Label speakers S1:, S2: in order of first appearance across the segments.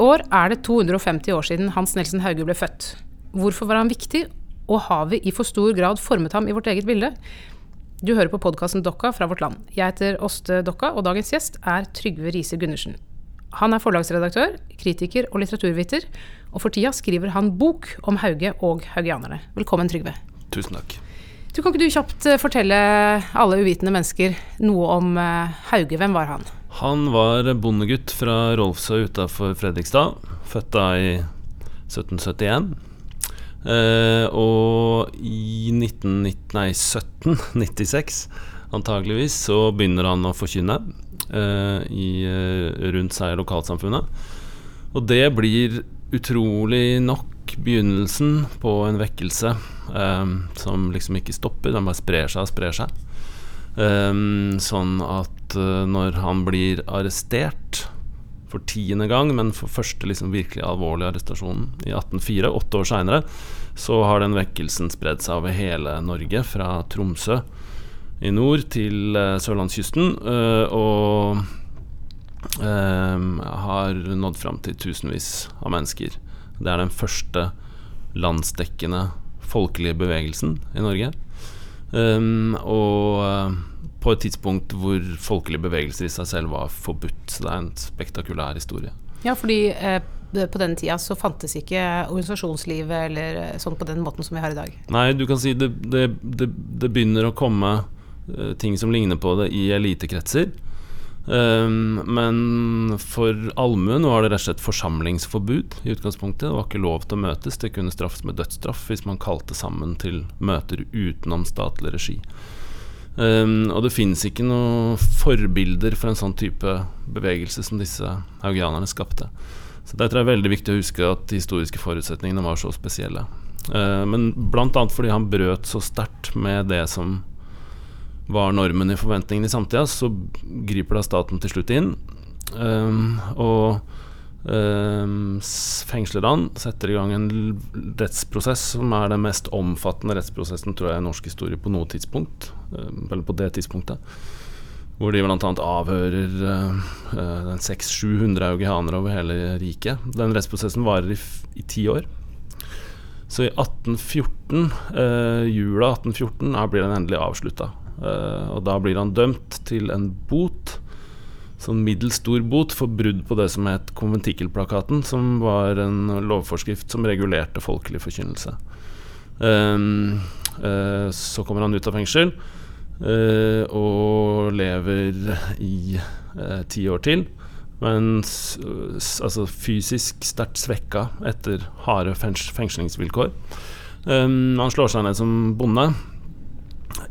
S1: år er det 250 år siden Hans Nelson Hauge ble født. Hvorfor var han viktig, og har vi i for stor grad formet ham i vårt eget bilde? Du hører på podkasten Dokka fra Vårt Land. Jeg heter Åste Dokka, og dagens gjest er Trygve Riise Gundersen. Han er forlagsredaktør, kritiker og litteraturviter, og for tida skriver han bok om Hauge og haugianerne. Velkommen, Trygve.
S2: Tusen takk.
S1: Du, kan ikke du kjapt eh, fortelle alle uvitende mennesker noe om eh, Hauge? Hvem var han?
S2: Han var bondegutt fra Rolfsø utafor Fredrikstad. Født da i 1771. Eh, og i 1990, nei, 1796 antageligvis så begynner han å forkynne eh, i, eh, rundt seg i lokalsamfunnet. Og det blir utrolig nok begynnelsen på en vekkelse eh, som liksom ikke stopper, den bare sprer seg og sprer seg. Um, sånn at uh, når han blir arrestert for tiende gang, men for første liksom virkelig alvorlige arrestasjonen i 1804, åtte år seinere, så har den vekkelsen spredd seg over hele Norge, fra Tromsø i nord til uh, sørlandskysten, uh, og har nådd fram til tusenvis av mennesker. Det er den første landsdekkende folkelige bevegelsen i Norge. Um, og på et tidspunkt hvor folkelige bevegelser i seg selv var forbudt. Så det er en spektakulær historie.
S1: Ja, fordi eh, på den tida så fantes ikke organisasjonslivet eller eh, sånn på den måten som vi har i dag.
S2: Nei, du kan si det, det, det, det begynner å komme uh, ting som ligner på det i elitekretser. Um, men for allmuen var det rett og slett forsamlingsforbud i utgangspunktet. Det var ikke lov til å møtes. Det kunne straffes med dødsstraff hvis man kalte sammen til møter utenom statlig regi. Um, og det finnes ikke noen forbilder for en sånn type bevegelse som disse haugianerne skapte. Så det er veldig viktig å huske at de historiske forutsetningene var så spesielle. Uh, men bl.a. fordi han brøt så sterkt med det som var normen i forventningene i samtida, så griper da staten til slutt inn. Um, og um, fengsler han, setter i gang en rettsprosess som er den mest omfattende rettsprosessen tror jeg i norsk historie på noe tidspunkt. Um, eller på det tidspunktet. Hvor de bl.a. avhører eh, uh, 600-700 augianere over hele riket. Den rettsprosessen varer i, ti år. Så i 1814, eh, jula 1814 blir den endelig avslutta. Eh, og da blir han dømt til en bot, sånn middels stor bot, for brudd på det som het konventikkelplakaten, som var en lovforskrift som regulerte folkelig forkynnelse. Eh, uh, så kommer han ut av fengsel og lever i ti år til. Men altså, fysisk sterkt svekka etter harde fengslingsvilkår. Um, han slår seg ned som bonde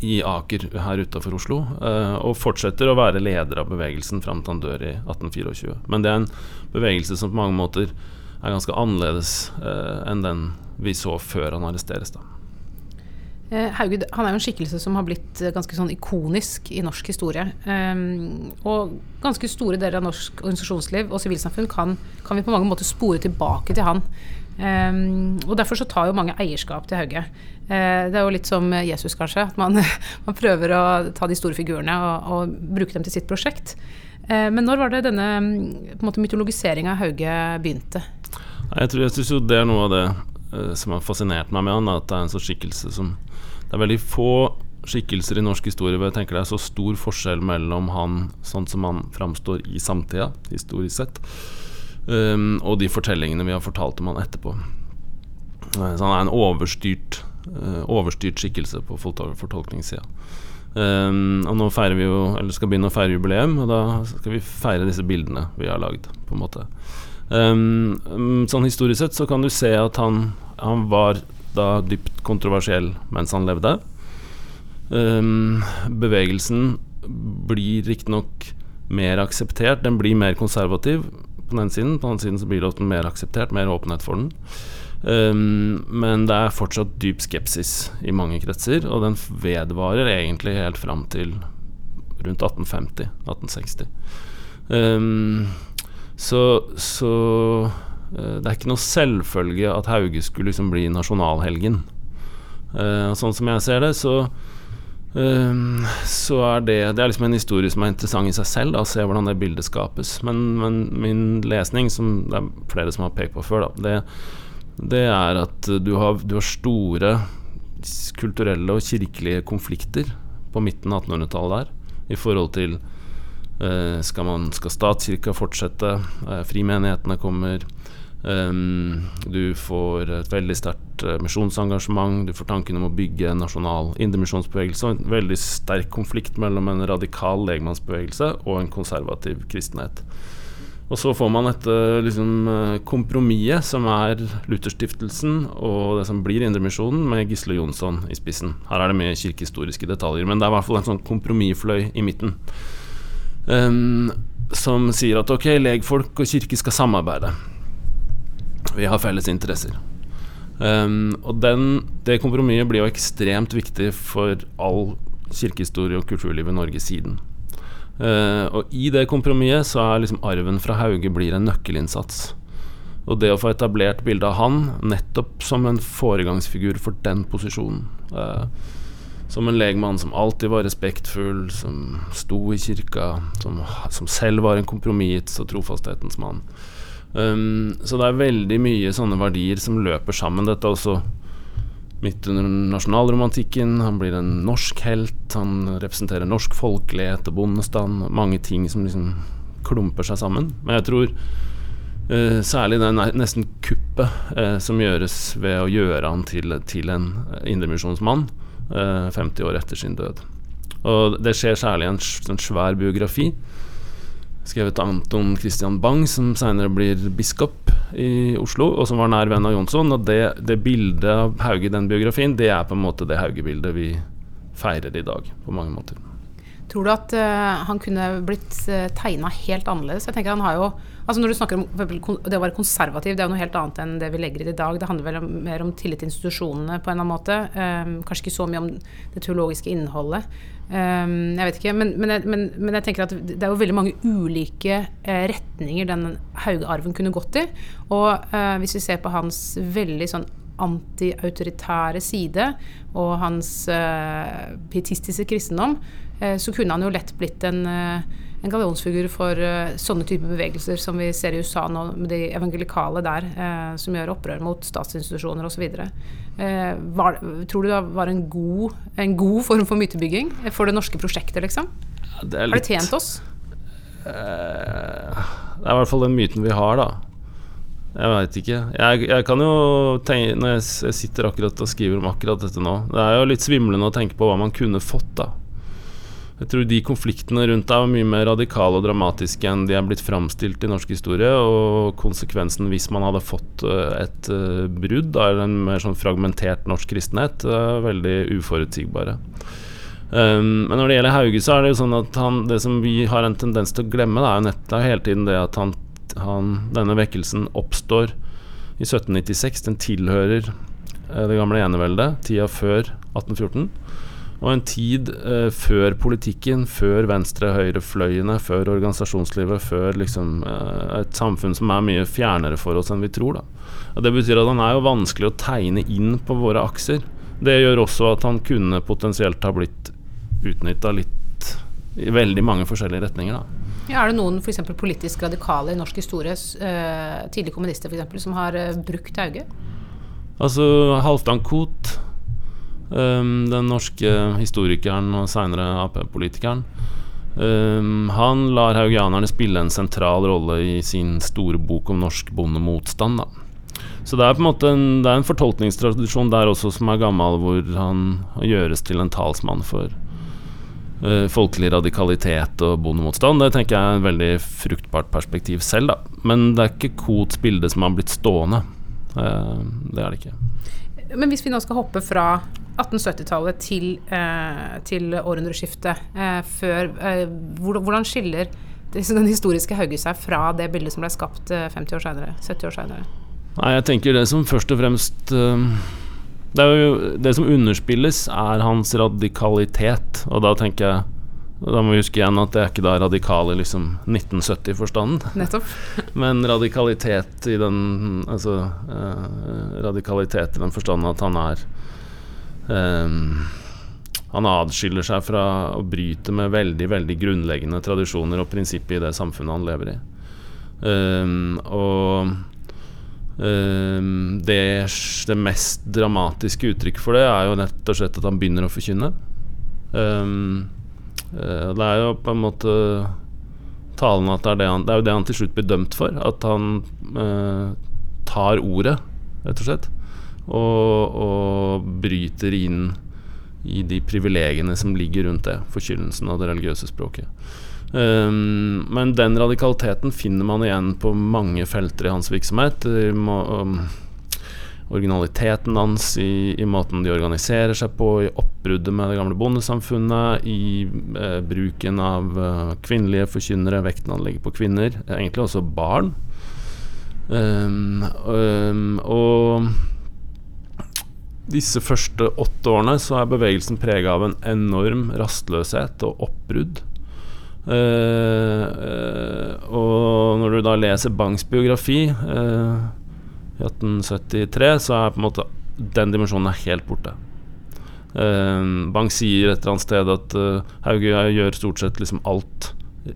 S2: i Aker her utafor Oslo, uh, og fortsetter å være leder av bevegelsen fram til han dør i 1824. Men det er en bevegelse som på mange måter er ganske annerledes uh, enn den vi så før han arresteres. da.
S1: Eh, Hauge han er jo en skikkelse som har blitt ganske sånn ikonisk i norsk historie. Um, og ganske store deler av norsk organisasjonsliv og sivilsamfunn kan, kan, vi på mange måter spore tilbake til han. Um, og derfor så tar jo mange eierskap til Hauge. Uh, det er jo litt som Jesus, kanskje. At man, man prøver å ta de store figurene og, og bruke dem til sitt prosjekt. Uh, men når var det denne mytologiseringa av Hauge begynte?
S2: Jeg tror jeg synes jo det er noe av det som har fascinert meg med han. At det er en sånn skikkelse som Det er veldig få skikkelser i norsk historie hvor jeg tenker det er så stor forskjell mellom han sånn som han framstår i samtida, historisk sett Um, og de fortellingene vi har fortalt om han etterpå. Uh, så han er en overstyrt, uh, overstyrt skikkelse på fortolkningssida. Um, og nå feirer vi jo Eller skal begynne å feire jubileum, og da skal vi feire disse bildene vi har lagd, på en måte. Um, sånn historisk sett så kan du se at han, han var da dypt kontroversiell mens han levde. Um, bevegelsen blir riktignok mer akseptert, den blir mer konservativ, på den siden. På den siden så blir det mer akseptert, mer åpenhet for den. Um, men det er fortsatt dyp skepsis i mange kretser, og den vedvarer egentlig helt fram til rundt 1850-1860. Um, så, så uh, det er ikke noe selvfølge at Hauge skulle liksom bli nasjonalhelgen. Uh, sånn som jeg ser det, så uh, så er det Det er liksom en historie som er interessant i seg selv, da, å se hvordan det bildet skapes. Men, men, min lesning, som det er flere som har pekt på før, da, det, det er at du har, du har, store kulturelle og kirkelige konflikter på midten av 1800-tallet der, i forhold til skal, man, skal statskirka fortsette? Uh, frimenighetene kommer. Um, du får et veldig sterkt uh, misjonsengasjement. Du får tanken om å bygge en nasjonal indremisjonsbevegelse. En veldig sterk konflikt mellom en radikal legmannsbevegelse og en konservativ kristenhet. Og så får man dette liksom, eh, kompromisset, som er Lutherstiftelsen og det som blir Indremisjonen, med Gisle Jonsson i spissen. Her er det mye kirkehistoriske detaljer, men det er i hvert fall en sånn kompromissfløy i midten. Um, som sier at ok, legfolk og kirke skal samarbeide. Vi har felles interesser. Um, og den, det kompromisset blir jo ekstremt viktig for all kirkehistorie og kulturliv i Norge siden. Uh, og i det kompromisset så er liksom arven fra Hauge blir en nøkkelinnsats. Og det å få etablert bildet av han nettopp som en foregangsfigur for den posisjonen. Uh, som en legmann som alltid var respektfull, som sto i kirka, som, som selv var en kompromiss- og trofasthetens mann. Um, så det er veldig mye sånne verdier som løper sammen. Dette er også midt under nasjonalromantikken. Han blir en norsk helt. Han representerer norsk folkelighet og bondestand. Mange ting som liksom klumper seg sammen. Men jeg tror uh, særlig det nesten kuppet uh, som gjøres ved å gjøre han til, til en indremisjonsmann 50 år etter sin død. Og det skjer særlig i en, en svær biografi skrevet av Anton Christian Bang, som senere blir biskop i Oslo, og som var nær venn av Jonsson. Og det, det bildet av Hauge i den biografien, det er på en måte det Hauge-bildet vi feirer i dag, på mange måter.
S1: Tror du at uh, han kunne blitt uh, eh, tegna helt annerledes? Jeg tenker han har jo altså Når du snakker om det å være konservativ, det er jo noe helt annet enn det vi legger i det i dag. Det handler vel mer om tillit til institusjonene på en eller annen måte. Um, kanskje ikke så mye om det teologiske innholdet. Um, jeg vet ikke, men, men, jeg, men, men, jeg tenker at det er jo veldig mange ulike uh, retninger den Hauge-arven kunne gått i. Og uh, hvis vi ser på hans veldig sånn antiautoritære side og hans uh, pietistiske kristendom, så kunne han jo lett blitt en, en gallionsfigur for eh, sånne typer bevegelser som vi ser i USA nå, med de evangelikale der, som gjør opprør mot statsinstitusjoner osv. Tror du det var en god, en god, form for mytebygging for det norske prosjektet, liksom? Ja, det litt, Har det tjent oss?
S2: det er i hvert fall den myten vi har, da. Jeg veit ikke. Jeg, jeg, kan jo tenke Når jeg sitter akkurat og skriver om akkurat dette nå Det er jo litt svimlende å tenke på hva man kunne fått, da. Jeg tror de konfliktene rundt deg var mye mer radikale og dramatiske enn de er blitt framstilt i norsk historie. Og konsekvensen hvis man hadde fått eh, et uh, brudd av en mer sånn fragmentert norsk kristenhet, er veldig uforutsigbare. Um, men når det gjelder Hauge, så er det jo sånn at han, det som vi har en tendens til å glemme, det er jo nettopp hele tiden det at han, han, denne vekkelsen oppstår i 1796. Den tilhører det gamle eneveldet, tida før 1814. Og en tid eh, før politikken, før venstre-høyre-fløyene, før organisasjonslivet, før liksom, eh, et samfunn som er mye fjernere for oss enn vi tror. Det betyr at han er jo vanskelig å tegne inn på våre akser. Det gjør også at han kunne potensielt ha blitt utnytta litt i veldig mange forskjellige retninger. Da.
S1: Ja, er det noen f.eks. politisk radikale i norsk historie, eh, tidlige kommunister f.eks., som har eh, brukt Hauge?
S2: Altså Halvdan Koht Um, den norske historikeren og seinere Ap-politikeren. Um, han lar haugianerne spille en sentral rolle i sin store bok om norsk bondemotstand. Da. Så det er på en måte en, det er en fortolkningstradisjon der også som er gammel, hvor han gjøres til en talsmann for uh, folkelig radikalitet og bondemotstand. Det tenker jeg er en veldig fruktbart perspektiv selv, da. Men det er ikke Kots bilde som har blitt stående. Uh, det er det ikke.
S1: Men hvis vi nå skal hoppe fra 1870-tallet til, eh, til århundreskiftet, eh, før eh, Hvordan skiller den historiske Hauge seg fra det bildet som ble skapt 50 eh, år senere, 70 år senere?
S2: Nei, jeg tenker det som først og fremst Det jo det som underspilles, er hans radikalitet, og da tenker jeg da må vi huske igjen at det er ikke da radikal i liksom 1970-forstanden.
S1: Nettopp.
S2: Men radikalitet i den Altså eh, radikalitet i den forstanden at han er um, han adskiller seg fra å bryte med veldig veldig grunnleggende tradisjoner og prinsipper i det samfunnet han lever i. Um, og um, det, det, mest dramatiske uttrykket for det er jo rett og slett at han begynner å forkynne. Um, det er jo på en måte talende at det er, det, han, det er jo det han til slutt blir dømt for. At han uh, tar ordet, rett og slett, og, og bryter inn i de privilegiene som ligger rundt det, forkynnelsen av det religiøse språket. Um, men den radikaliteten finner man igjen på mange felter i hans virksomhet. Um, originaliteten hans i, i, måten de organiserer seg på, i oppbruddet med det gamle bondesamfunnet, i uh, bruken av uh, kvinnelige forkynnere, vekten han legger på kvinner, egentlig også barn. Um, og disse første åtte årene så er bevegelsen prega av en enorm rastløshet og oppbrudd. Uh, uh, og når du da leser Bangs biografi uh, i 1873, så er på en måte den dimensjonen er helt borte. Bang sier et eller annet sted at Hauge gjør stort sett liksom alt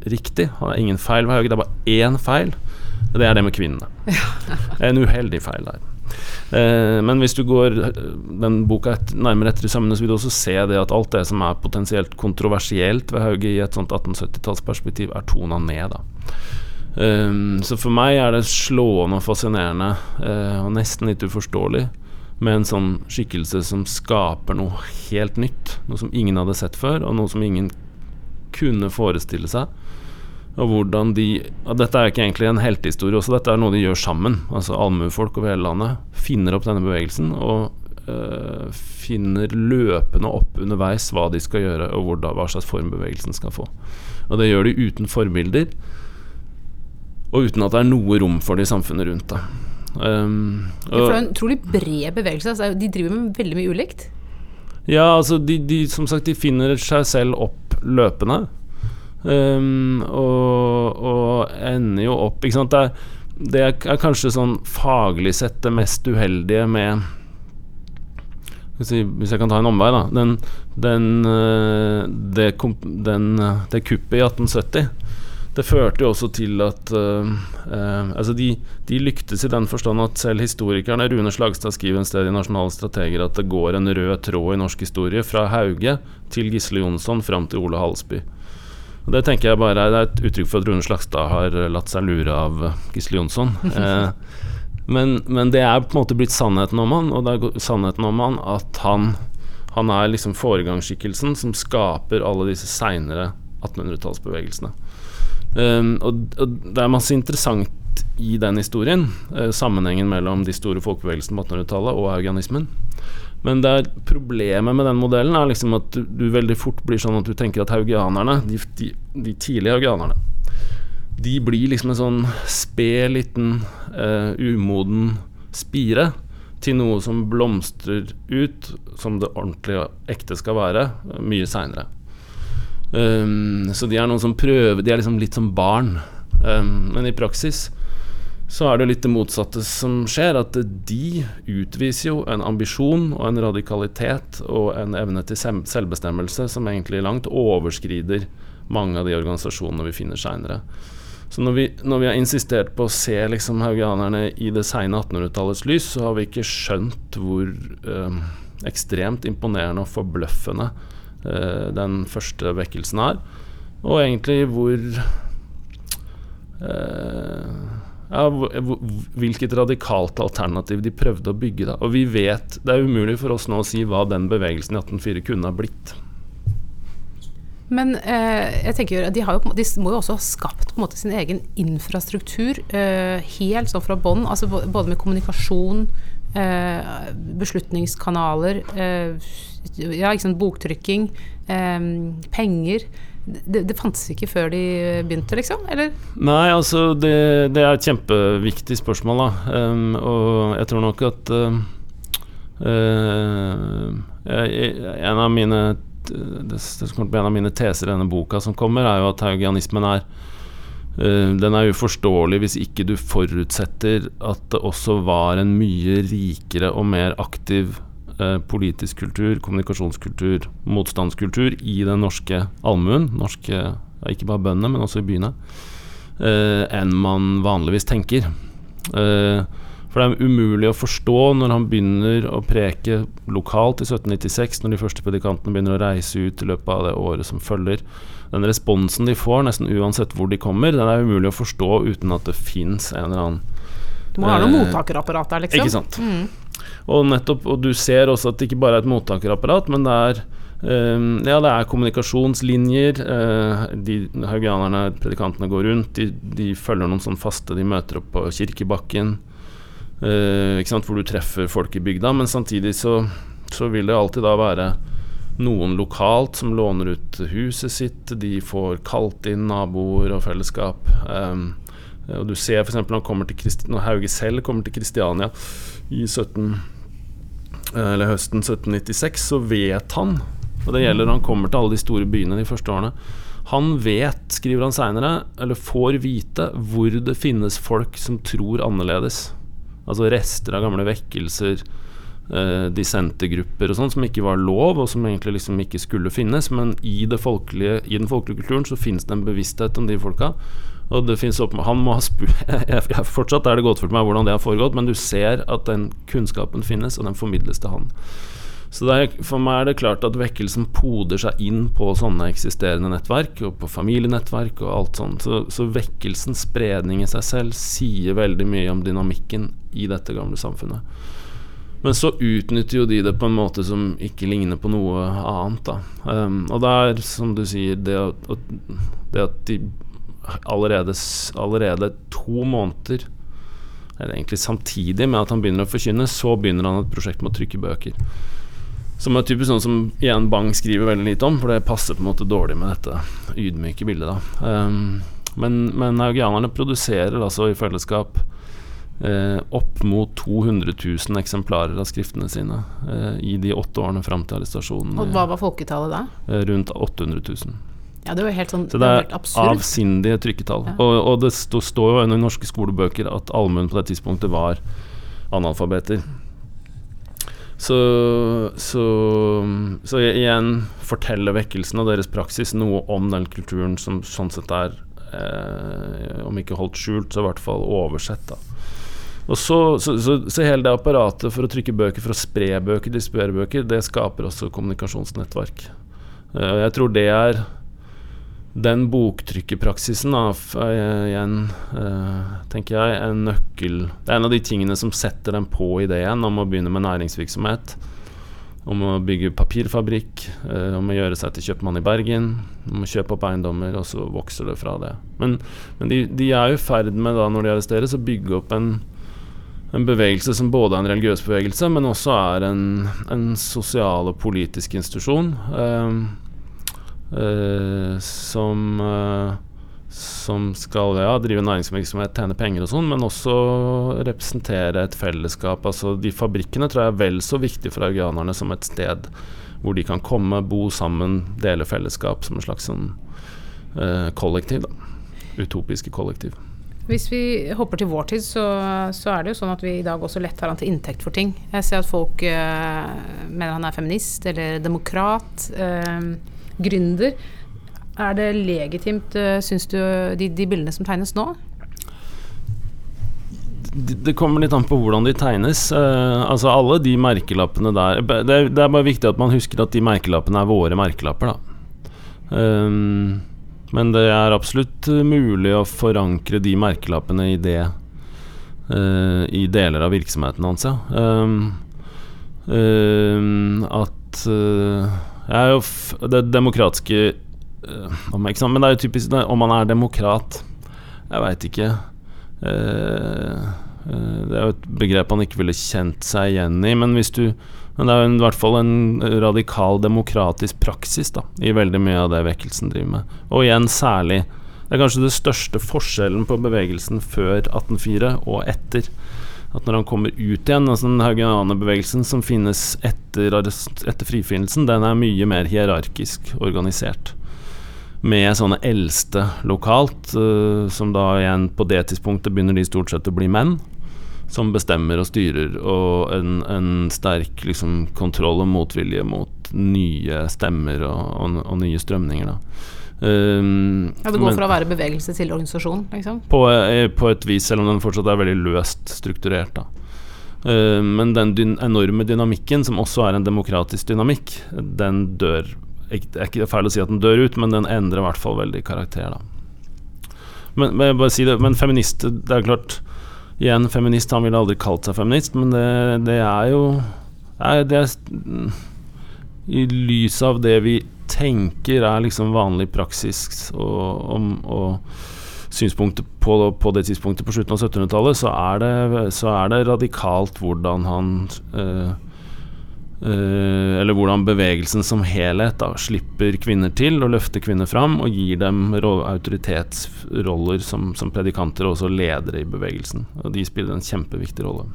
S2: riktig. Han har ingen feil ved Hauge, det er bare én feil. Det er det med kvinnene. En uheldig feil der. Eh, men hvis du går eh, den boka et, nærmere etter i sømmene, så vil du også se det at alt det som er potensielt kontroversielt ved Hauge i et sånt 1870-tallsperspektiv, er tona ned. da Um, så for meg er det slående og fascinerende, og nesten litt uforståelig, med en sånn skikkelse som skaper noe helt nytt. Noe som ingen hadde sett før, og noe som ingen kunne forestille seg. Og hvordan de og Dette er ikke egentlig en heltehistorie også, dette er noe de gjør sammen. Altså Allmuefolk over hele landet finner opp denne bevegelsen og øh, finner løpende opp underveis hva de skal gjøre, og hvordan, hva slags form bevegelsen skal få. Og det gjør de uten forbilder, og uten at det er noe rom for det i samfunnet rundt. Da.
S1: Um, ja, for det er en utrolig bred bevegelse. Altså, de driver med veldig mye ulikt.
S2: Ja, altså de, de, som sagt, de finner seg selv opp løpende. Um, og, og, ender jo opp Ikke sant. Det er, det er, kanskje sånn faglig sett det mest uheldige med Hvis jeg kan ta en omvei, da. Den, den, eh, det, den, det kuppet i 1870 det førte jo også til at uh, uh, Altså, de, de, lyktes i den forstand at selv historikerne Rune Slagstad skriver en sted i Nasjonale strateger at det går en rød tråd i norsk historie fra Hauge til Gisle Jonsson fram til Ole Halsby. Og Det tenker jeg bare er et uttrykk for at Rune Slagstad har latt seg lure av Gisle Jonsson. Eh, men, men, det er på en måte blitt sannheten om han, og det er sannheten om han at han, han er liksom foregangsskikkelsen som skaper alle disse seinere 1800-tallsbevegelsene. Um, og, og, det er masse interessant i den historien, eh, sammenhengen mellom de store folkebevegelsene på 1800-tallet og haugianismen. Men det er problemet med den modellen er liksom at du, du, veldig fort blir sånn at du tenker at haugianerne, de, de, de tidlige haugianerne, de blir liksom en sånn sped, liten, uh, umoden spire til noe som blomstrer ut, som det ordentlige og ekte skal være, mye seinere. Um, så de er noen som prøver De er liksom litt som barn. Um, men i praksis så er det litt det motsatte som skjer. At de utviser jo en ambisjon og en radikalitet og en evne til selvbestemmelse som egentlig langt overskrider mange av de organisasjonene vi finner seinere. Så når vi, når vi, har insistert på å se liksom haugianerne i det seine 1800-tallets lys, så har vi ikke skjønt hvor eh, ekstremt imponerende og forbløffende eh, den første vekkelsen er. Og egentlig hvor øh, ja, hvilket radikalt alternativ de prøvde å bygge. Da. Og vi vet Det er umulig for oss nå å si hva den bevegelsen i 1804 kunne ha blitt.
S1: Men eh, jeg tenker de, jo, de, må jo også ha skapt måte, sin egen infrastruktur eh, helt sånn fra bånn. Altså både med kommunikasjon, eh, beslutningskanaler, eh, ja, boktrykking, eh, penger det, det, fantes ikke før de begynte, liksom? Eller?
S2: Nei, altså det, det er et kjempeviktig spørsmål, da. Um, og jeg tror nok at uh, uh, En av mine det, kommer til en av mine teser i denne boka som kommer, er jo at haugianismen er uh, den er uforståelig hvis ikke du forutsetter at det også var en mye rikere og mer aktiv eh, politisk kultur, kommunikasjonskultur, motstandskultur i den norske allmuen, norske, ikke bare bøndene, men også i byene, eh, enn man vanligvis tenker. Eh, for det er umulig å forstå når han begynner å preke lokalt i 1796, når de første predikantene begynner å reise ut i løpet av det året som følger. Den responsen de får, nesten uansett hvor de kommer, den er umulig å forstå uten at det fins en eller annen
S1: Du må ha noe eh, mottakerapparat der, liksom.
S2: Ikke sant. Mm. Og, nettopp, og du ser også at det ikke bare er et mottakerapparat, men det er Um, ja, det er kommunikasjonslinjer. Uh, de haugianerne, predikantene, går rundt. De, de, følger noen sånn faste De møter opp på Kirkebakken, uh, hvor du treffer folk i bygda. Men samtidig så, så, vil det alltid da være noen lokalt som låner ut huset sitt. De får kalt inn naboer og fellesskap. Um, og du ser f.eks. når, når Hauge selv kommer til Kristiania i 17 eller høsten 1796, så vet han, og det gjelder når han kommer til alle de store byene de første årene Han vet, skriver han seinere, eller får vite, hvor det finnes folk som tror annerledes. Altså rester av gamle vekkelser, eh, dissentergrupper og sånn, som ikke var lov, og som egentlig liksom ikke skulle finnes. Men i, folkelige, i den folkelige kulturen så finnes det en bevissthet om de folka. Og det finnes opp, Han må ha spurt Fortsatt er det godt for meg hvordan det har foregått, men du ser at den kunnskapen finnes, og den formidles til han. Så er, For meg er det klart at vekkelsen poder seg inn på sånne eksisterende nettverk, og på familienettverk og alt sånt. Så, så vekkelsens spredning i seg selv sier veldig mye om dynamikken i dette gamle samfunnet. Men så utnytter jo de det på en måte som ikke ligner på noe annet. Da. Um, og det er, som du sier, det at, det at de allerede, allerede to måneder Eller egentlig samtidig med at han begynner å forkynne, så begynner han et prosjekt med å trykke bøker. Som er typisk sånn som igjen Bang skriver veldig lite om, for det passer på en måte dårlig med dette ydmyke bildet. da um, Men, men haugianerne produserer altså i fellesskap eh, opp mot 200 000 eksemplarer av skriftene sine eh, i de åtte årene fram til arrestasjonen.
S1: Og Hva var folketallet da?
S2: Eh, rundt 800 000.
S1: Ja, det var helt sånn,
S2: så det er avsindige trykketall. Ja. Og, og, det står jo i norske skolebøker at allmuen på det tidspunktet var analfabeter. Så, så, så, igjen forteller vekkelsen og deres praksis noe om den kulturen som sånn sett er, eh, om ikke holdt skjult, så i hvert fall oversett. da og så, så, så, så, hele det apparatet for å trykke bøker, for å spre bøker, distribuere bøker, det skaper også kommunikasjonsnettverk. Og jeg tror det er den boktrykkerpraksisen er igjen, uh, tenker jeg, en nøkkel Det er en av de tingene som setter dem på ideen om å begynne med næringsvirksomhet. Om å bygge papirfabrikk, om å gjøre seg til kjøpmann i Bergen. Om å kjøpe opp eiendommer, og så vokser det fra det. Men, men de, de, er jo i ferd med, da, når de arresteres, å bygge opp en, en bevegelse som både er en religiøs bevegelse, men også er en, en sosial og politisk institusjon. Eh, eh, som, eh, som skal ja, drive næringsvirksomhet, tjene penger og sånn, men også representere et fellesskap. Altså, de fabrikkene tror jeg er vel så viktige for augianerne som et sted hvor de kan komme, bo sammen, dele fellesskap som en slags sånn, uh, kollektiv. Da. Utopiske kollektiv.
S1: Hvis vi hopper til vår tid, så, så, er det jo sånn at vi i dag også lett tar han til inntekt for ting. Jeg ser at folk mener han er feminist eller demokrat. øh, gründer. Er det legitimt, øh, syns du, de, de, bildene som tegnes nå?
S2: Det kommer litt an på hvordan de tegnes. Uh, altså Alle de merkelappene der det er, det er, bare viktig at man husker at de merkelappene er våre merkelapper, da. Um, men det er absolutt mulig å forankre de merkelappene i det uh, I deler av virksomheten hans, ja. Um, um, at uh, det demokratiske uh, om, Men det er jo typisk om man er demokrat. Jeg veit ikke. Uh, uh, det er jo et begrep han ikke ville kjent seg igjen i, men hvis du men det er jo i hvert fall en radikal demokratisk praksis da, i veldig mye av det vekkelsen driver med. Og igjen særlig Det er kanskje det største forskjellen på bevegelsen før 1804 og etter at når han kommer ut igjen altså Den haugianerbevegelsen som finnes etter, etter frifinnelsen, den er mye mer hierarkisk organisert. Med sånne eldste lokalt, uh, som da igjen på det tidspunktet begynner de stort sett å bli menn. Som bestemmer og styrer, og en, en sterk liksom, kontroll og motvilje mot nye stemmer og, og, og nye strømninger. Da.
S1: Um, ja, Det går men, fra å være bevegelse til organisasjon? Liksom.
S2: På, eh, på, et vis, selv om den fortsatt er veldig løst strukturert. Uh, men den dyn enorme dynamikken, som også er en demokratisk dynamikk, den dør Det er ikke feil å si at den dør ut, men den endrer i hvert fall veldig karakter. Men, men, si det, men feminist Det er klart Igjen, feminist. Han ville aldri kalt seg feminist, men det, det er jo det er, I lys av det vi tenker er liksom vanlig praksis og, om, og synspunktet på, på, det tidspunktet på slutten av 1700-tallet, så, så, er det radikalt hvordan han øh, eller hvordan bevegelsen som helhet da, slipper kvinner til og løfter kvinner fram og gir dem autoritetsroller som, som, predikanter og også ledere i bevegelsen. Og de spiller en kjempeviktig rolle.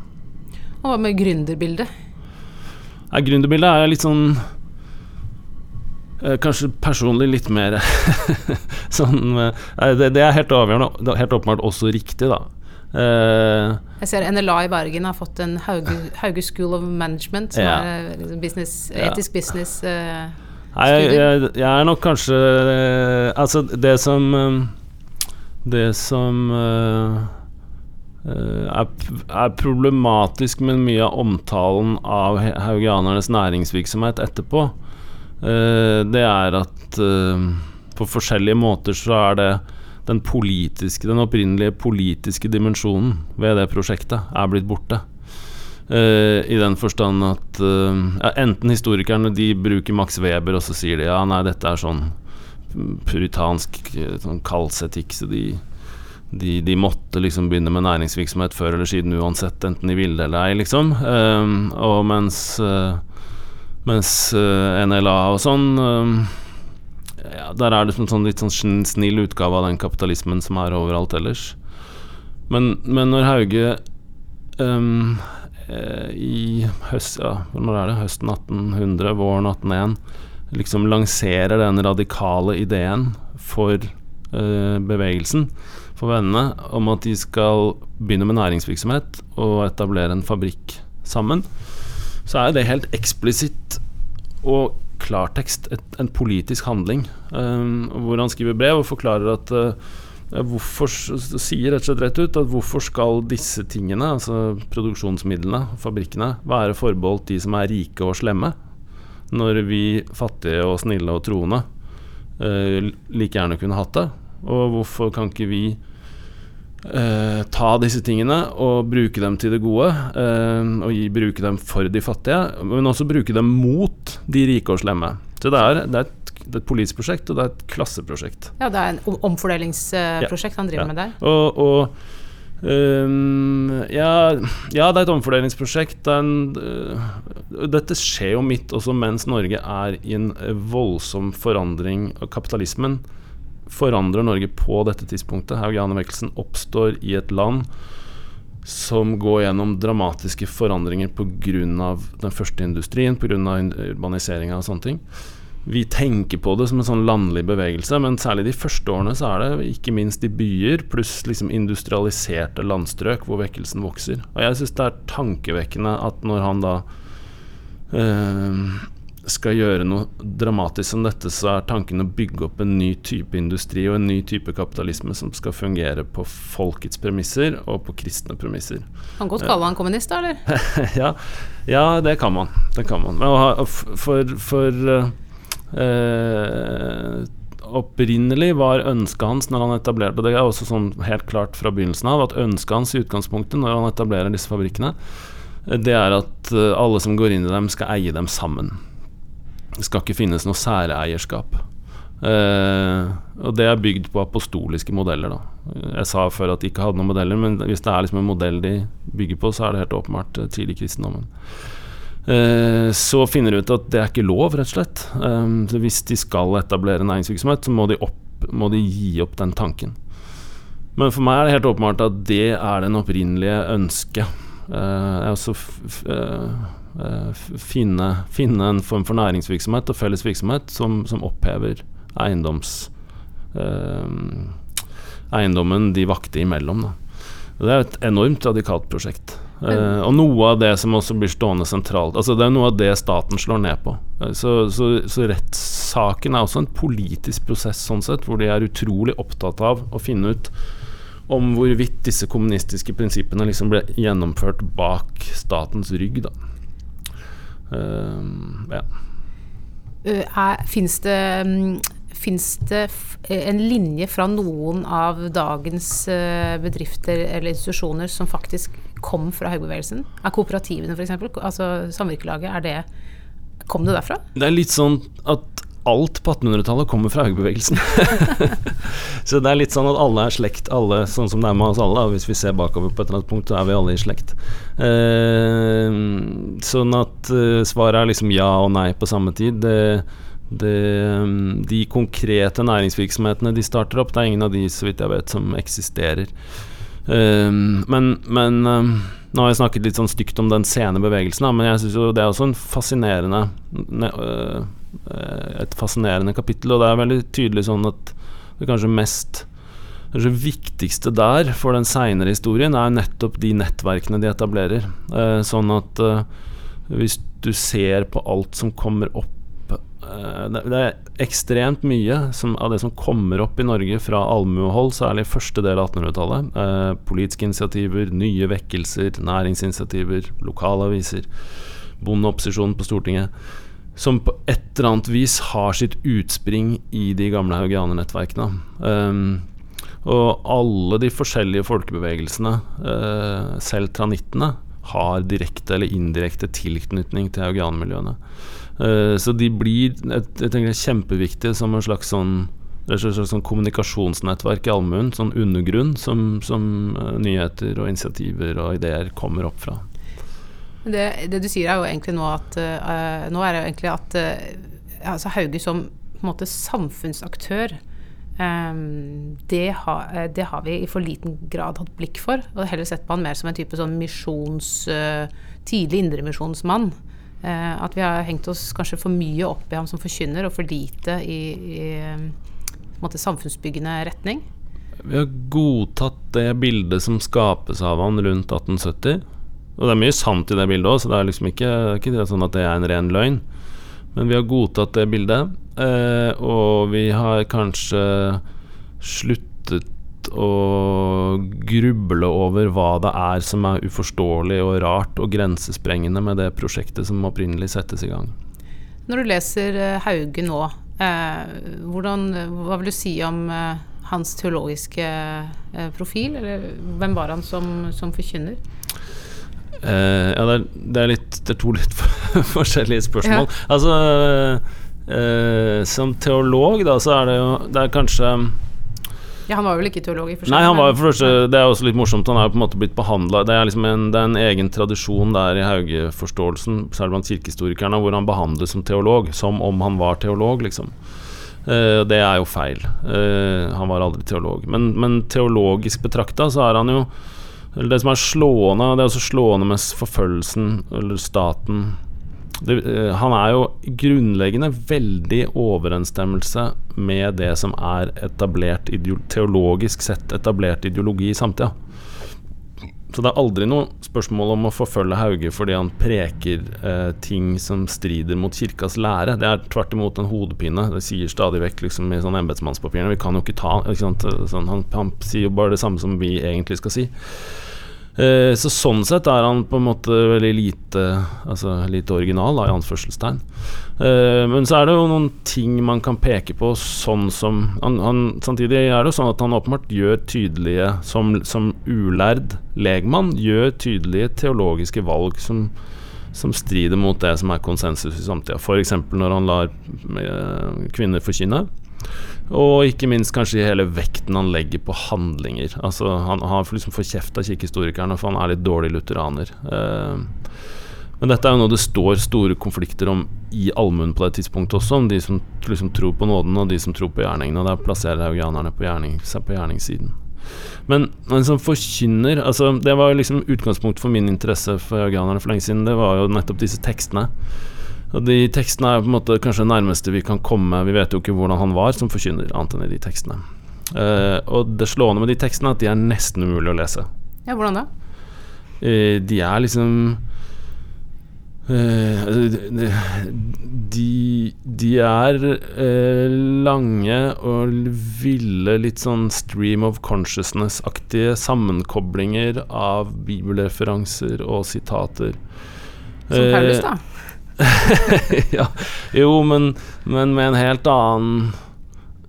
S1: Og hva med gründerbildet?
S2: Ja, gründerbildet er litt sånn uh, Kanskje personlig litt mer sånn uh, det, det, er helt avgjørende, helt åpenbart også riktig, da.
S1: Uh, jeg ser NLA i Bergen har fått en Hauge, Hauge School of Management, som ja. er liksom business, etisk business. Uh,
S2: Nei, jeg, jeg, jeg, er nok kanskje uh, Altså, det som Det som er, er, problematisk med mye av omtalen av haugianernes næringsvirksomhet etterpå, det er at på forskjellige måter så er det den politiske, den opprinnelige politiske dimensjonen ved det prosjektet er blitt borte. Uh, I den forstand at uh, ja, enten historikerne de bruker Max Weber, og så sier de ja, nei, dette er sånn puritansk sånn kaldsetikk, så de, de, de, måtte liksom begynne med næringsvirksomhet før eller siden uansett, enten de ville eller ei, liksom. Uh, og mens, mens NLA og sånn ja, Der er det en sånn litt sånn snill utgave av den kapitalismen som er overalt ellers. Men, men når Hauge um, i høst, ja, når er det? høsten 1800, våren 1801, liksom lanserer den radikale ideen for uh, bevegelsen, for vennene, om at de skal begynne med næringsvirksomhet og etablere en fabrikk sammen, så er det helt eksplisitt og klartekst, et, en politisk handling, um, hvor han skriver brev og forklarer at uh, hvorfor, sier rett og slett rett ut at hvorfor skal disse tingene, altså produksjonsmidlene, fabrikkene, være forbeholdt de som er rike og slemme, når vi fattige og snille og troende uh, like gjerne kunne hatt det? Og hvorfor kan ikke vi Uh, ta disse tingene og bruke dem til det gode. Uh, og gi, bruke dem for de fattige, men også bruke dem mot de rike og slemme. Så det er, det er, et, det er et, politisk prosjekt, og det er et klasseprosjekt.
S1: Ja, det er en omfordelingsprosjekt ja. han driver ja. med der.
S2: Og, og um, ja, ja, det er et omfordelingsprosjekt. Det en, uh, dette skjer jo midt også mens Norge er i en voldsom forandring av kapitalismen forandrer Norge på dette tidspunktet. Haugianervekkelsen oppstår i et land som går gjennom dramatiske forandringer pga. den første industrien, pga. urbaniseringa og sånne ting. Vi tenker på det som en sånn landlig bevegelse, men særlig de første årene så er det ikke minst i byer, pluss liksom industrialiserte landstrøk hvor vekkelsen vokser. Og jeg syns det er tankevekkende at når han da øh, skal gjøre noe dramatisk som dette, så er tanken å bygge opp en ny type industri og en ny type kapitalisme som skal fungere på folkets premisser og på kristne premisser.
S1: Kan godt kalle han kommunist, da, eller?
S2: ja, ja, det kan man. Det kan man. Men for, for eh, opprinnelig var ønsket hans når han etablerte Det er også sånn helt klart fra begynnelsen av at ønsket hans i utgangspunktet når han etablerer disse fabrikkene, det er at eh, alle som går inn i dem, skal eie dem sammen. Det skal ikke finnes noe særeierskap. Uh, og det er bygd på apostoliske modeller. Da. Jeg sa før at de ikke hadde noen modeller, men hvis det er liksom en modell de bygger på, så er det helt åpenbart uh, tidlig kristendommen. Uh, så finner de ut at det er ikke lov, rett og slett. Um, så hvis de skal etablere næringsvirksomhet, så må de, opp, må de gi opp den tanken. Men for meg er det helt åpenbart at det er den opprinnelige ønsket. Uh, altså Eh, finne, finne, en form for næringsvirksomhet og felles virksomhet som, som opphever eiendoms, eh, eiendommen de vakter imellom. Da. Det er et enormt radikalt prosjekt. Eh, og noe av det som også blir stående sentralt Altså Det er noe av det staten slår ned på. Eh, så, så, så rettssaken er også en politisk prosess, sånn sett, hvor de er utrolig opptatt av å finne ut om hvorvidt disse kommunistiske prinsippene liksom ble gjennomført bak statens rygg, da. Uh, ja.
S1: Fins det um Fins det en linje fra noen av dagens eh, bedrifter eller institusjoner som faktisk kom fra høybevegelsen? Er kooperativene f.eks., altså samvirkelaget, er det Kom det derfra?
S2: Det er litt sånn at alt på 1800-tallet kommer fra høybevegelsen. så det er litt sånn at alle er slekt, alle sånn som det er med oss alle. Hvis vi ser bakover på et eller annet punkt, så er vi alle i slekt. Eh, sånn at eh, svaret er liksom ja og nei på samme tid. Det det, de konkrete næringsvirksomhetene de starter opp, det er ingen av de, så vidt jeg vet, som eksisterer. Eh, men, men um, nå har jeg snakket litt sånn stygt om den sene bevegelsen, men jeg syns jo det er også en fascinerende ne, uh, et fascinerende kapittel, og det er veldig tydelig sånn at det kanskje mest Kanskje viktigste der for den seinere historien er nettopp de nettverkene de etablerer. Eh, sånn at eh, hvis du ser på alt som kommer opp Eh, det er ekstremt mye som, av det som kommer opp i Norge fra allmuehold, særlig første del av 1800-tallet. Eh, politiske initiativer, nye vekkelser, næringsinitiativer, lokalaviser, bondeopposisjonen på Stortinget. Som på et eller annet vis har sitt utspring i de gamle haugianernettverkene. Um, og alle de forskjellige folkebevegelsene, uh, selv tranittene, har direkte eller indirekte tilknytning til haugianermiljøene. Uh, så de blir jeg, jeg tenker kjempeviktige som en slags sånn det er et slags sånn kommunikasjonsnettverk i allmuen, sånn undergrunn, som, som uh, nyheter og initiativer og ideer kommer opp fra.
S1: Det, det du sier er jo egentlig nå at uh, Nå er det egentlig at altså Hauge som på en måte samfunnsaktør um, det, ha, det, har vi i for liten grad hatt blikk for. Og heller sett på han mer som en type sånn misjons tidlig indremisjonsmann. Uh, at vi har hengt oss kanskje for mye opp i ham som forkynner, og for lite i, i måte, samfunnsbyggende retning.
S2: Vi har godtatt det bildet som skapes av han rundt 1870. Og det er mye sant i det bildet òg, så det er liksom ikke, ikke sånn at det er en ren løgn. Men vi har godtatt det bildet, eh, og vi har kanskje sluttet å gruble over hva det er som er uforståelig og rart og grensesprengende med det prosjektet som opprinnelig settes i gang.
S1: Når du leser eh, Hauge nå, eh, hvordan, hva vil du si om eh, hans teologiske eh, profil? Eller hvem var han som, som forkynner?
S2: Eh, ja, det er, det er, litt Det er to litt forskjellige spørsmål. Ja. Altså uh, Som teolog, da, så er det jo Det er kanskje
S1: ja, Han var vel ikke teolog? i
S2: Nei, han var jo for første, det er også litt morsomt. Han er på en måte blitt behandla Det liksom det er en egen tradisjon der i Hauge-forståelsen, særlig blant kirkehistorikerne, hvor han behandles som teolog. Som om han var teolog, liksom. Uh, det er jo feil. Uh, han var aldri teolog. Men, men teologisk betrakta så er han jo Det som er slående, det er også slående med forfølgelsen, eller staten det, uh, han er jo grunnleggende veldig overensstemmelse med det som er etablert teologisk sett etablert ideologi i samtida. Så det er aldri noe spørsmål om å forfølge Hauge fordi han preker eh, ting som strider mot kirkas lære. Det er tvert imot en hodepine. Det sier stadig vekk liksom, i sånn embetsmannspapirene. Vi kan jo ikke ta ikke sånn, han, han sier jo bare det samme som vi egentlig skal si. Eh, så sånn sett er han på en måte veldig lite Altså lite original, da, i anførselstegn. Eh, men så er det jo noen ting man kan peke på, sånn som han, han, Samtidig er det jo sånn at han åpenbart gjør tydelige, som, som ulærd legmann, gjør tydelige teologiske valg som, som strider mot det som er konsensus i samtida. F.eks. når han lar eh, kvinner forkynne. Og ikke minst kanskje hele vekten han legger på handlinger. Altså Han, han liksom får kjeft av kirkehistorikerne, for han er litt dårlig lutheraner. Eh, men dette er jo noe det står store konflikter om i allmuen på det tidspunktet også, om de som liksom tror på nåden, og de som tror på gjerningene. Og der plasserer haugianerne gjerning, seg på gjerningssiden. Men, han som forkynner altså Det var liksom utgangspunktet for min interesse for haugianerne for lenge siden. Det var jo nettopp disse tekstene. Og De tekstene er på en måte kanskje det nærmeste vi kan komme Vi vet jo ikke hvordan han var som forkynner, annet enn i de tekstene. Uh, og det slående med de tekstene er at de er nesten umulig å lese.
S1: Ja, hvordan da?
S2: Uh, De er liksom uh, de, de er lange og ville, litt sånn stream of consciousness-aktige sammenkoblinger av bibelreferanser og sitater.
S1: Som Paulus, da.
S2: ja, jo, men, men, med en helt annen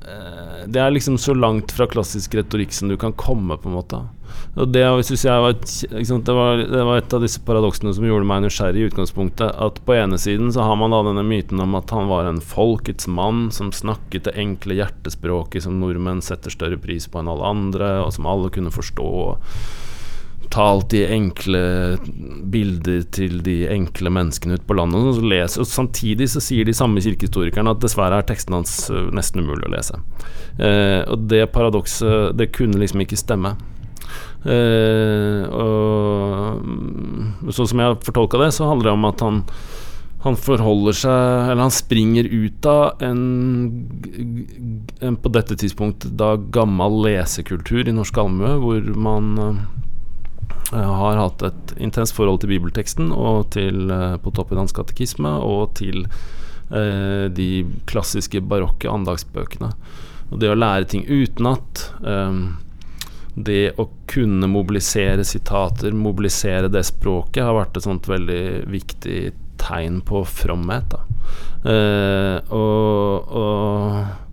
S2: eh, Det er liksom så langt fra klassisk retorikk som du kan komme, på en måte. Og det, synes jeg var, det, var, det var et av disse paradoksene som gjorde meg nysgjerrig i utgangspunktet. At på ene siden så har man da denne myten om at han var en folkets mann som snakket det enkle hjertespråket som nordmenn setter større pris på enn alle andre, og som alle kunne forstå. Talt de enkle bilder til de enkle menneskene ute på landet. Og, leser, og Samtidig så sier de samme kirkehistorikerne at dessverre er teksten hans øh, nesten umulig å lese. Eh, og det paradokset, det kunne liksom ikke stemme. Eh, og sånn som jeg har fortolka det, så handler det om at han han forholder seg Eller han springer ut av en, en på dette tidspunktet da gammel lesekultur i norsk allmue, hvor man uh, har hatt et intenst forhold til bibelteksten og til på toppen hans katekisme og til eh, de klassiske barokke andagsbøkene. Og det å lære ting utenat eh, det å kunne mobilisere sitater, mobilisere det språket, har vært et sånt veldig viktig tegn på fromhet. Eh, og, og,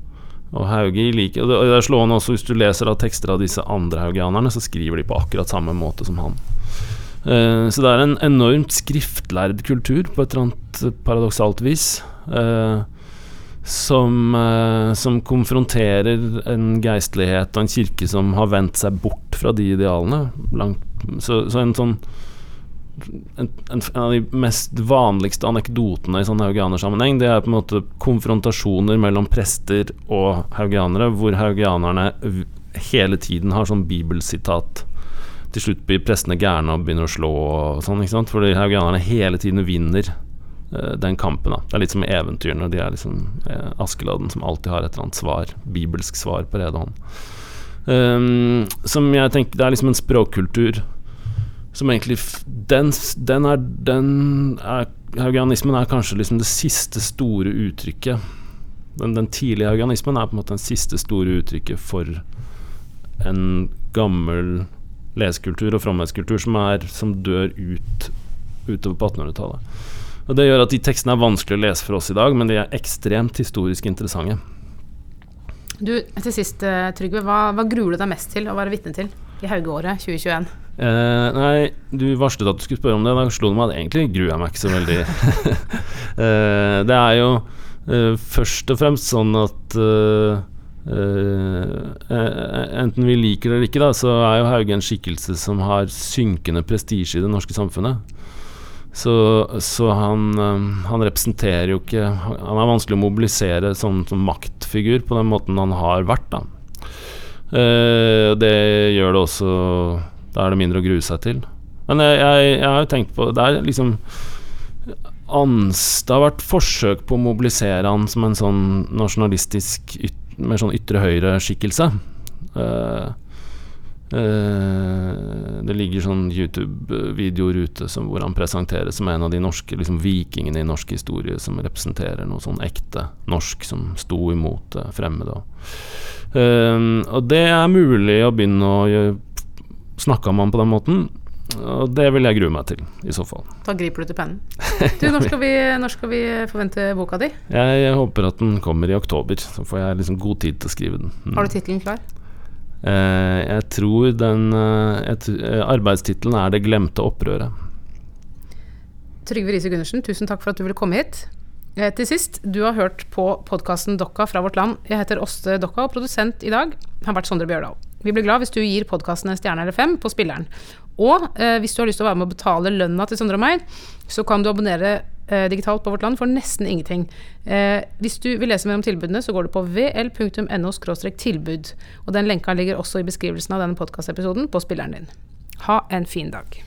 S2: og Hauge liker Og det, er slående også hvis du leser av tekster av disse andre haugianerne, så skriver de på akkurat samme måte som han. Eh, så det er en enormt skriftlærd kultur, på et eller annet paradoksalt vis. Eh, som, som, konfronterer en geistlighet og en kirke som har vendt seg bort fra de idealene. Så, så, en sånn en, en, av de mest vanligste anekdotene i sånn haugianersammenheng, det er på en måte konfrontasjoner mellom prester og haugianere, hvor haugianerne hele tiden har sånn bibelsitat. Til slutt blir prestene gærne og begynner å slå og sånn, ikke sant? fordi haugianerne hele tiden vinner uh, den kampen. da Det er litt som eventyrene. De er liksom uh, Askeladden som alltid har et eller annet svar, bibelsk svar på rede hånd. Um, som jeg tenker Det er liksom en språkkultur som egentlig Den, den er Den er Haugianismen er kanskje liksom det siste store uttrykket. Den, den tidlige haugianismen er på en måte den siste store uttrykket for en gammel lesekultur og fromhetskultur som, som dør ut utover på 1800-tallet. Og Det gjør at de tekstene er vanskelig å lese for oss i dag, men de er ekstremt historisk interessante.
S1: Du, Til sist, eh, Trygve. Hva, hva gruer du deg mest til å være vitne til i Haugeåret 2021?
S2: Eh, nei, du varslet at du skulle spørre om det. Da slo det meg at egentlig gruer jeg meg ikke så veldig. uh, det er jo uh, først og fremst sånn at enten vi liker det eller ikke, da, så er jo Hauge en skikkelse som har synkende prestisje i det norske samfunnet. Så, så han, han, representerer jo ikke Han er vanskelig å mobilisere som, som maktfigur på den måten han har vært, da. Det gjør det også Da er det mindre å grue seg til. Men jeg, jeg, jeg har jo tenkt på Det er liksom ans, Det har vært forsøk på å mobilisere han som en sånn nasjonalistisk yt, mer sånn ytre høyre-skikkelse. Uh, Uh, det ligger sånn YouTube-videoer ute som, hvor han presenteres som en av de norske liksom, vikingene i norsk historie som representerer noe sånn ekte norsk som sto imot det fremmede. Uh, og det er mulig å begynne å gjøre, snakke man på den måten. Og det vil jeg grue meg til, i så fall.
S1: Da griper du til pennen. Du, når skal vi, når skal vi forvente boka di?
S2: Jeg, håper at den kommer i oktober. Så får jeg liksom god tid til å skrive den.
S1: Mm. Har du tittelen klar?
S2: Eh, jeg tror den eh, Arbeidstittelen er 'Det glemte opprøret'.
S1: Trygve Riise Gundersen, tusen takk for at du ville komme hit. Eh, til sist, du har hørt på podkasten Dokka fra vårt land. Jeg heter Åste Dokka, og produsent i dag har vært Sondre Bjørdal. Vi blir glad hvis du gir podkasten en stjerne eller fem på spilleren. Og eh, hvis du har lyst til å være med å betale lønna til Sondre og meg, så kan du abonnere eh, digitalt på Vårt Land for nesten ingenting. Eh, hvis du vil lese mer om tilbudene, så går du på vl.no tilbud. Og den lenka ligger også i beskrivelsen av denne podkastepisoden på spilleren din. Ha en fin dag.